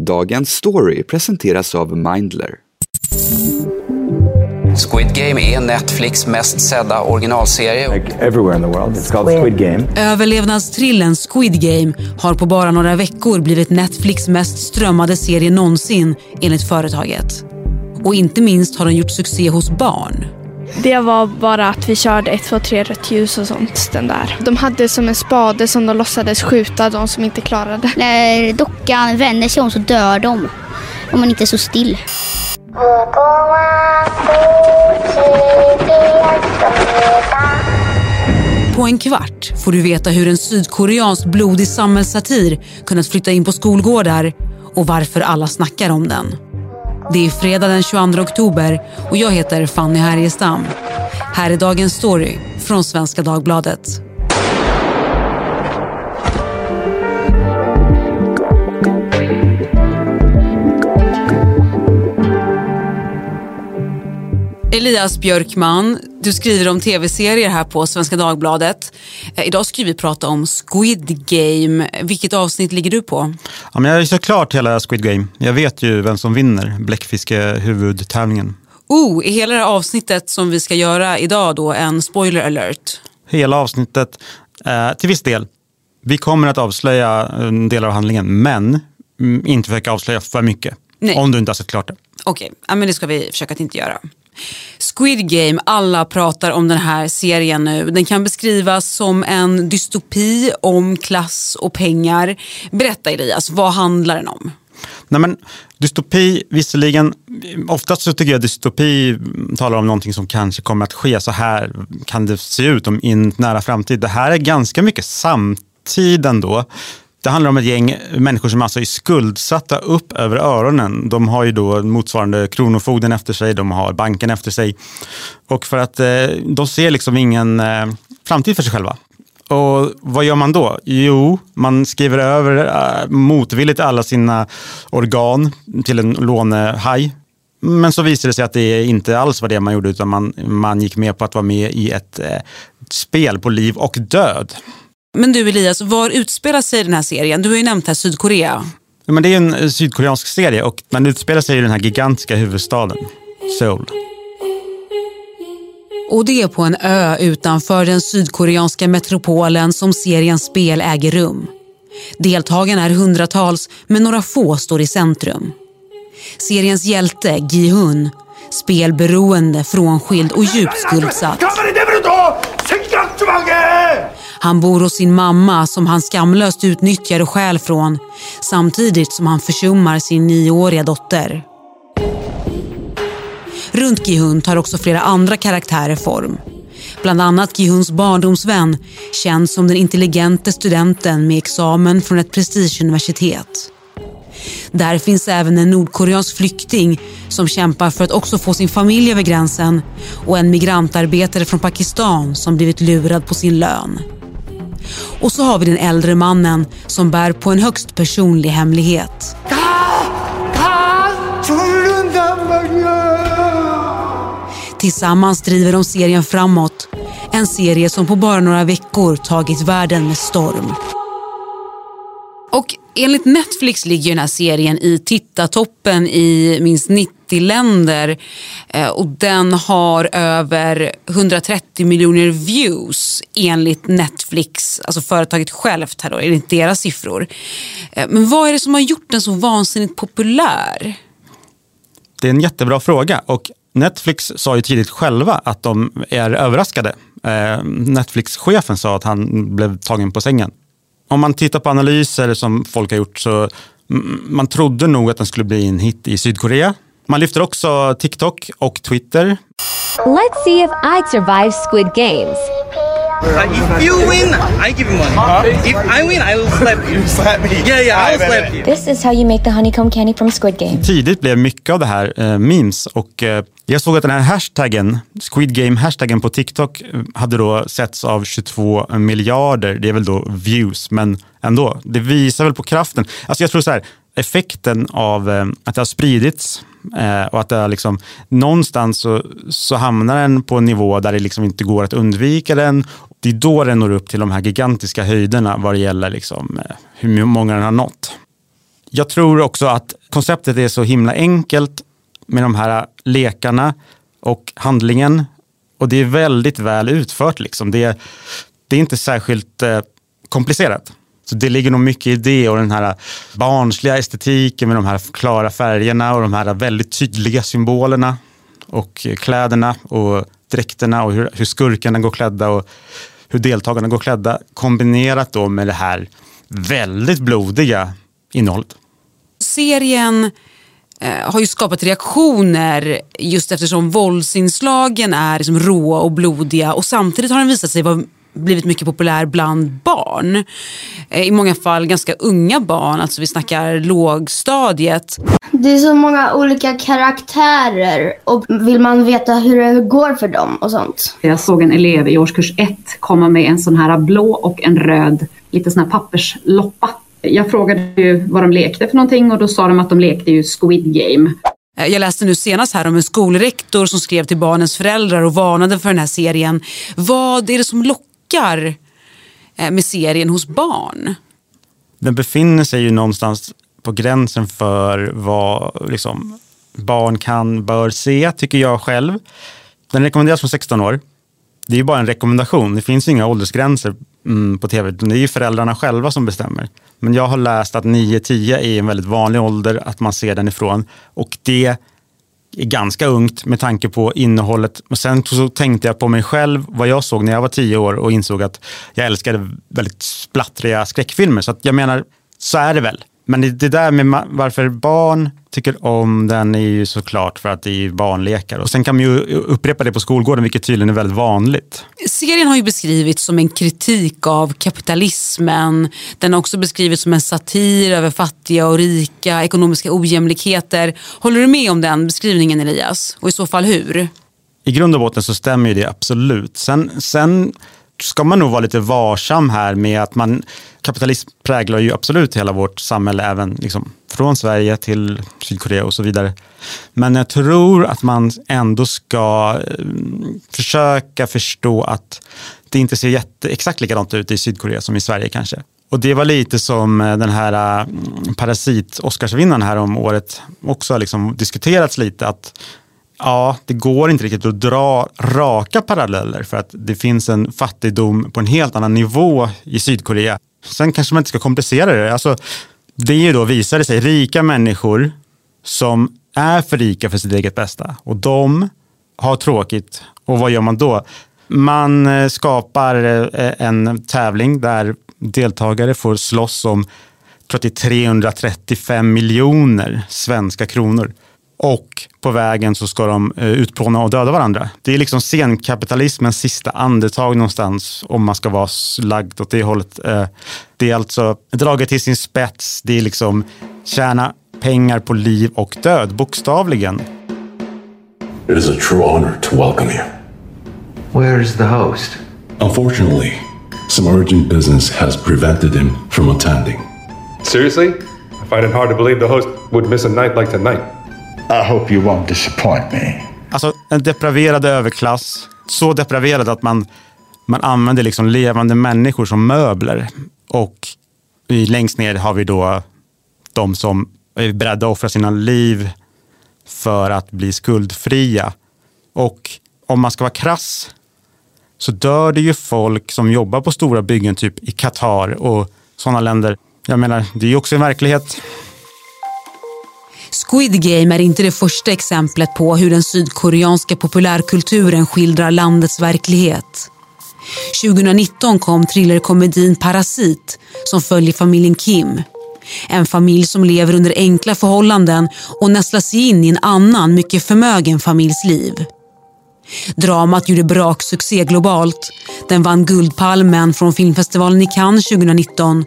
Dagens story presenteras av Mindler. Squid Game är Netflix mest sedda originalserie. Like everywhere in the world. It's called Squid Game. Överlevnadstrillen Squid Game har på bara några veckor blivit Netflix mest strömmade serie någonsin enligt företaget. Och inte minst har den gjort succé hos barn. Det var bara att vi körde 1, 2, 3 rött ljus och sånt. Den där. De hade som en spade som de låtsades skjuta de som inte klarade. När dockan vänder sig om så dör de. Om man inte är så still. På en kvart får du veta hur en sydkoreansk blodig samhällssatir kunnat flytta in på skolgårdar och varför alla snackar om den. Det är fredag den 22 oktober och jag heter Fanny Härgestam. Här är dagens story från Svenska Dagbladet. Elias Björkman, du skriver om tv-serier här på Svenska Dagbladet. Eh, idag ska vi prata om Squid Game. Vilket avsnitt ligger du på? Ja, men jag är såklart hela Squid Game. Jag vet ju vem som vinner bläckfiske-huvudtävlingen. Oh, är hela det här avsnittet som vi ska göra idag då en spoiler alert? Hela avsnittet, eh, till viss del. Vi kommer att avslöja en del av handlingen, men mm, inte försöka avslöja för mycket. Nej. Om du inte har sett klart det. Okej, ja, men det ska vi försöka att inte göra. Squid Game, alla pratar om den här serien nu. Den kan beskrivas som en dystopi om klass och pengar. Berätta Elias, vad handlar den om? Nej, men, dystopi, visserligen, oftast så tycker jag dystopi talar om någonting som kanske kommer att ske. Så här kan det se ut om, i en nära framtid. Det här är ganska mycket samtid ändå. Det handlar om ett gäng människor som alltså är skuldsatta upp över öronen. De har ju då motsvarande Kronofogden efter sig, de har banken efter sig. Och för att eh, de ser liksom ingen eh, framtid för sig själva. Och vad gör man då? Jo, man skriver över eh, motvilligt alla sina organ till en lånehaj. Men så visade det sig att det inte alls var det man gjorde utan man, man gick med på att vara med i ett eh, spel på liv och död. Men du Elias, var utspelar sig den här serien? Du har ju nämnt här Sydkorea. Ja, men det är en sydkoreansk serie och man utspelar sig i den här gigantiska huvudstaden, Seoul. Och det är på en ö utanför den sydkoreanska metropolen som seriens spel äger rum. Deltagarna är hundratals, men några få står i centrum. Seriens hjälte, Gi-Hun, spelberoende, frånskild och djupt skuldsatt. Han bor hos sin mamma som han skamlöst utnyttjar och stjäl från samtidigt som han försummar sin nioåriga dotter. Runt Gihun tar också flera andra karaktärer form. Bland annat Gihuns barndomsvän, känd som den intelligente studenten med examen från ett prestigeuniversitet. Där finns även en nordkoreansk flykting som kämpar för att också få sin familj över gränsen och en migrantarbetare från Pakistan som blivit lurad på sin lön. Och så har vi den äldre mannen som bär på en högst personlig hemlighet. Tillsammans driver de serien framåt. En serie som på bara några veckor tagit världen med storm. Och enligt Netflix ligger den här serien i tittartoppen i minst 90 länder. Eh, och den har över 130 miljoner views enligt Netflix, alltså företaget självt här då, enligt deras siffror. Eh, men vad är det som har gjort den så vansinnigt populär? Det är en jättebra fråga och Netflix sa ju tidigt själva att de är överraskade. Eh, Netflix-chefen sa att han blev tagen på sängen. Om man tittar på analyser som folk har gjort så man trodde nog att den skulle bli en hit i Sydkorea. Man lyfter också TikTok och Twitter. Let's see if I survive Squid Games. Uh, if you win, I give you money. Huh? If I win, I will slap you. You slap me? Yeah, yeah, I will slap you. This is how you make the honeycomb candy from Squid Game. Tidigt blev mycket av det här eh, memes och eh, jag såg att den här hashtaggen, Squid Game-hashtaggen på TikTok eh, hade då setts av 22 miljarder. Det är väl då views, men ändå. Det visar väl på kraften. Alltså jag tror så här, effekten av eh, att det har spridits eh, och att det har liksom, någonstans så, så hamnar den på en nivå där det liksom inte går att undvika den. Det är då den når upp till de här gigantiska höjderna vad det gäller liksom, eh, hur många den har nått. Jag tror också att konceptet är så himla enkelt med de här lekarna och handlingen. Och det är väldigt väl utfört. Liksom. Det, är, det är inte särskilt eh, komplicerat. Så det ligger nog mycket i det och den här barnsliga estetiken med de här klara färgerna och de här väldigt tydliga symbolerna och kläderna och dräkterna och hur, hur skurkarna går klädda och hur deltagarna går klädda kombinerat då med det här väldigt blodiga innehållet. Serien eh, har ju skapat reaktioner just eftersom våldsinslagen är liksom råa och blodiga och samtidigt har den visat sig vara blivit mycket populär bland barn. Eh, I många fall ganska unga barn, alltså vi snackar lågstadiet. Det är så många olika karaktärer och vill man veta hur det går för dem och sånt. Jag såg en elev i årskurs ett komma med en sån här blå och en röd, lite sån här pappersloppa. Jag frågade ju vad de lekte för någonting och då sa de att de lekte ju Squid Game. Eh, jag läste nu senast här om en skolrektor som skrev till barnens föräldrar och varnade för den här serien. Vad är det som lockar lockar eh, med serien hos barn? Den befinner sig ju någonstans på gränsen för vad liksom, barn kan, bör se, tycker jag själv. Den rekommenderas från 16 år. Det är ju bara en rekommendation. Det finns inga åldersgränser mm, på tv. Det är ju föräldrarna själva som bestämmer. Men jag har läst att 9-10 är en väldigt vanlig ålder att man ser den ifrån. Och det är ganska ungt med tanke på innehållet. Och sen så tänkte jag på mig själv, vad jag såg när jag var tio år och insåg att jag älskade väldigt splattriga skräckfilmer. Så jag menar, så är det väl. Men det där med varför barn tycker om den är ju såklart för att det är barnlekar. Och sen kan man ju upprepa det på skolgården, vilket tydligen är väldigt vanligt. Serien har ju beskrivits som en kritik av kapitalismen. Den har också beskrivits som en satir över fattiga och rika, ekonomiska ojämlikheter. Håller du med om den beskrivningen Elias? Och i så fall hur? I grund och botten så stämmer ju det absolut. Sen, sen ska man nog vara lite varsam här med att man kapitalism präglar ju absolut hela vårt samhälle, även liksom, från Sverige till Sydkorea och så vidare. Men jag tror att man ändå ska eh, försöka förstå att det inte ser jätte, exakt likadant ut i Sydkorea som i Sverige kanske. Och det var lite som eh, den här eh, Parasit-Oscarsvinnaren här om året också har liksom diskuterats lite. att Ja, det går inte riktigt att dra raka paralleller för att det finns en fattigdom på en helt annan nivå i Sydkorea. Sen kanske man inte ska komplicera det. Alltså, det är ju då, visar det sig, rika människor som är för rika för sitt eget bästa och de har tråkigt. Och vad gör man då? Man eh, skapar eh, en tävling där deltagare får slåss om 335 miljoner svenska kronor och på vägen så ska de eh, utplåna och döda varandra. Det är liksom senkapitalismens sista andetag någonstans om man ska vara lagd åt det hållet. Eh, det är alltså draget till sin spets. Det är liksom tjäna pengar på liv och död, bokstavligen. It is a true honor to welcome you. Where is the host? Unfortunately, some urgent business has prevented him from attending. Seriously? I find it hard to believe the host would miss a night like tonight. I hope you won't disappoint me. Alltså en depraverad överklass. Så depraverad att man, man använder liksom levande människor som möbler. Och i, längst ner har vi då de som är beredda att offra sina liv för att bli skuldfria. Och om man ska vara krass så dör det ju folk som jobbar på stora byggen, typ i Qatar och sådana länder. Jag menar, det är ju också en verklighet. Squid Game är inte det första exemplet på hur den sydkoreanska populärkulturen skildrar landets verklighet. 2019 kom thrillerkomedin Parasit som följer familjen Kim. En familj som lever under enkla förhållanden och nästlas in i en annan, mycket förmögen familjs liv. Dramat gjorde braksuccé globalt. Den vann Guldpalmen från filmfestivalen i Cannes 2019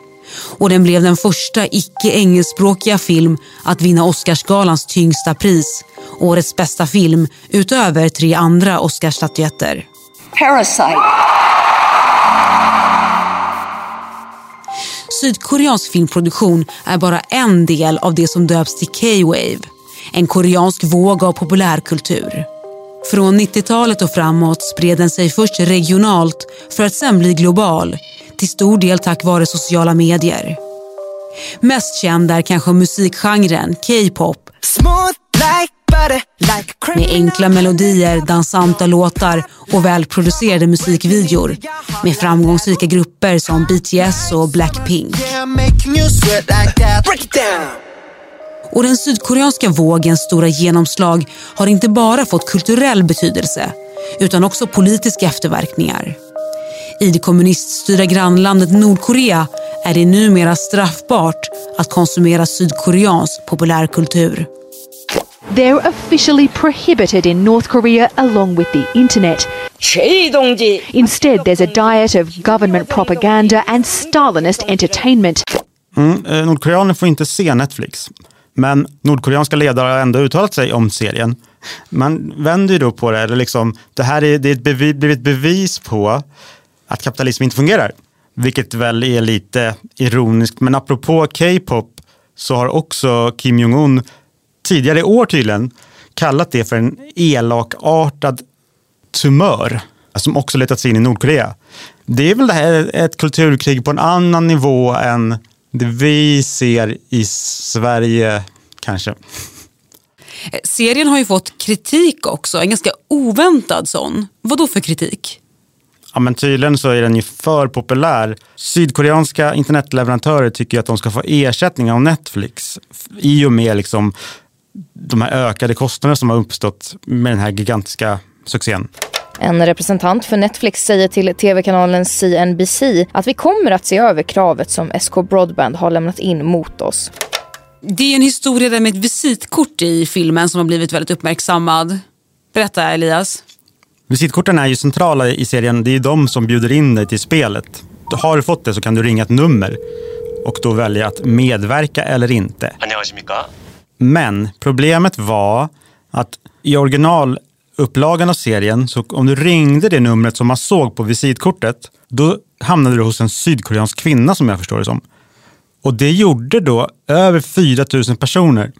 och den blev den första icke-engelskspråkiga film att vinna Oscarsgalans tyngsta pris, årets bästa film, utöver tre andra Oscarsstatyetter. Parasite. Sydkoreansk filmproduktion är bara en del av det som döps till K-wave, en koreansk våg av populärkultur. Från 90-talet och framåt spred den sig först regionalt för att sen bli global till stor del tack vare sociala medier. Mest känd är kanske musikgenren K-pop. Med enkla melodier, dansanta låtar och välproducerade musikvideor med framgångsrika grupper som BTS och Blackpink. Och den sydkoreanska vågens stora genomslag har inte bara fått kulturell betydelse utan också politiska efterverkningar. I det kommuniststyrda grannlandet Nordkorea är det numera straffbart att konsumera sydkoreansk populärkultur. They're officially prohibited in North Korea along with the internet. Instead, there's a diet of government propaganda and Stalinist entertainment. Mm, eh, Nordkoreaner får inte se Netflix. Men nordkoreanska ledare har ändå uttalat sig om serien. Man vänder ju då på det, eller liksom, det här är, det är ett bevis, blivit bevis på att kapitalism inte fungerar. Vilket väl är lite ironiskt. Men apropå K-pop så har också Kim Jong-Un tidigare i år tydligen kallat det för en elakartad tumör som också letat sig in i Nordkorea. Det är väl det här ett kulturkrig på en annan nivå än det vi ser i Sverige kanske. Serien har ju fått kritik också, en ganska oväntad sån. Vad då för kritik? Ja, men tydligen så är den ju för populär. Sydkoreanska internetleverantörer tycker att de ska få ersättning av Netflix i och med liksom de här ökade kostnaderna som har uppstått med den här gigantiska succén. En representant för Netflix säger till tv-kanalen CNBC att vi kommer att se över kravet som SK Broadband har lämnat in mot oss. Det är en historia där med ett visitkort i filmen som har blivit väldigt uppmärksammad. Berätta Elias. Visitkorten är ju centrala i serien. Det är de som bjuder in dig till spelet. Har du fått det så kan du ringa ett nummer och då välja att medverka eller inte. Men problemet var att i originalupplagan av serien, så om du ringde det numret som man såg på visitkortet, då hamnade du hos en sydkoreansk kvinna som jag förstår det som. Och det gjorde då över 4 000 personer.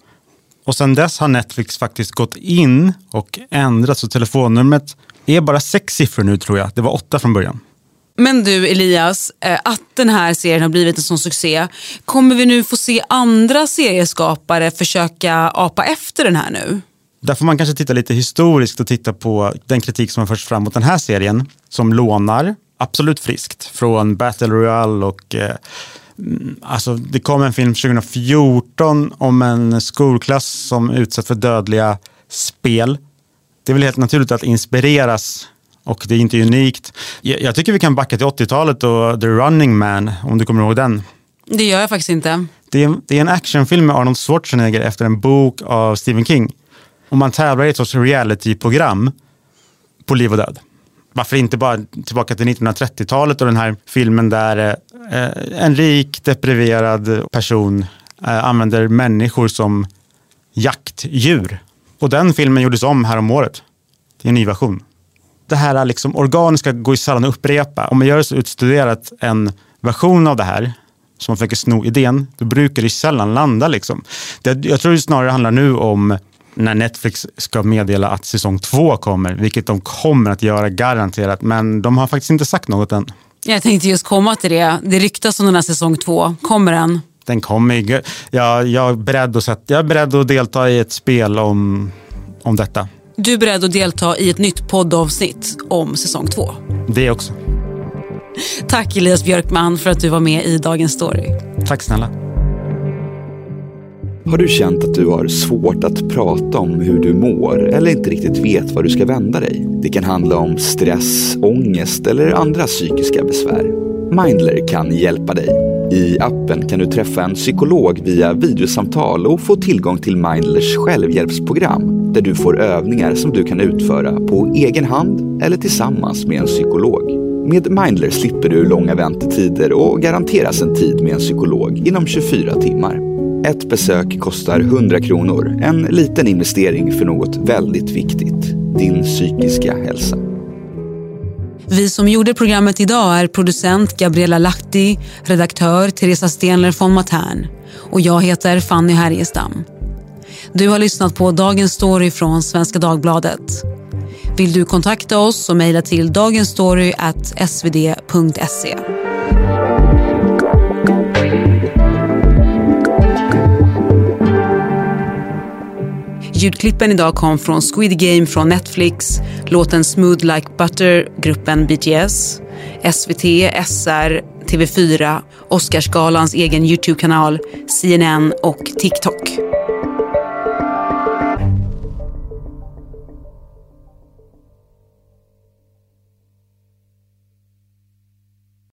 Och sen dess har Netflix faktiskt gått in och ändrat så telefonnumret är bara sex siffror nu tror jag. Det var åtta från början. Men du Elias, eh, att den här serien har blivit en sån succé, kommer vi nu få se andra serieskapare försöka apa efter den här nu? Där får man kanske titta lite historiskt och titta på den kritik som har förts fram mot den här serien som lånar, absolut friskt, från Battle Royale och eh, Alltså, det kom en film 2014 om en skolklass som utsätts för dödliga spel. Det är väl helt naturligt att inspireras och det är inte unikt. Jag tycker vi kan backa till 80-talet och The Running Man, om du kommer ihåg den. Det gör jag faktiskt inte. Det är, det är en actionfilm med Arnold Schwarzenegger efter en bok av Stephen King. Och man tävlar i ett sorts realityprogram på liv och död. Varför inte bara tillbaka till 1930-talet och den här filmen där eh, en rik, depriverad person eh, använder människor som jaktdjur. Och den filmen gjordes om här om året. Det är en ny version. Det här liksom organiska går ju sällan att upprepa. Om man gör så utstuderat en version av det här som man försöker sno idén, då brukar det sällan landa. Liksom. Det, jag tror det snarare handlar nu om när Netflix ska meddela att säsong två kommer, vilket de kommer att göra garanterat. Men de har faktiskt inte sagt något än. Jag tänkte just komma till det. Det ryktas om den här säsong två. Kommer den? Den kommer. Jag, jag, är beredd att sätta, jag är beredd att delta i ett spel om, om detta. Du är beredd att delta i ett nytt poddavsnitt om säsong två? Det också. Tack Elias Björkman för att du var med i Dagens Story. Tack snälla. Har du känt att du har svårt att prata om hur du mår eller inte riktigt vet var du ska vända dig? Det kan handla om stress, ångest eller andra psykiska besvär. Mindler kan hjälpa dig. I appen kan du träffa en psykolog via videosamtal och få tillgång till Mindlers självhjälpsprogram där du får övningar som du kan utföra på egen hand eller tillsammans med en psykolog. Med Mindler slipper du långa väntetider och garanteras en tid med en psykolog inom 24 timmar. Ett besök kostar 100 kronor. En liten investering för något väldigt viktigt. Din psykiska hälsa. Vi som gjorde programmet idag är producent Gabriella Lahti, redaktör Teresa Stenler von Matern och jag heter Fanny Härgestam. Du har lyssnat på Dagens story från Svenska Dagbladet. Vill du kontakta oss så mejla till dagensstory.svd.se. Ljudklippen idag kom från Squid Game från Netflix, låten Smooth Like Butter, gruppen BTS, SVT, SR, TV4, Oscarsgalans egen Youtube-kanal, CNN och TikTok.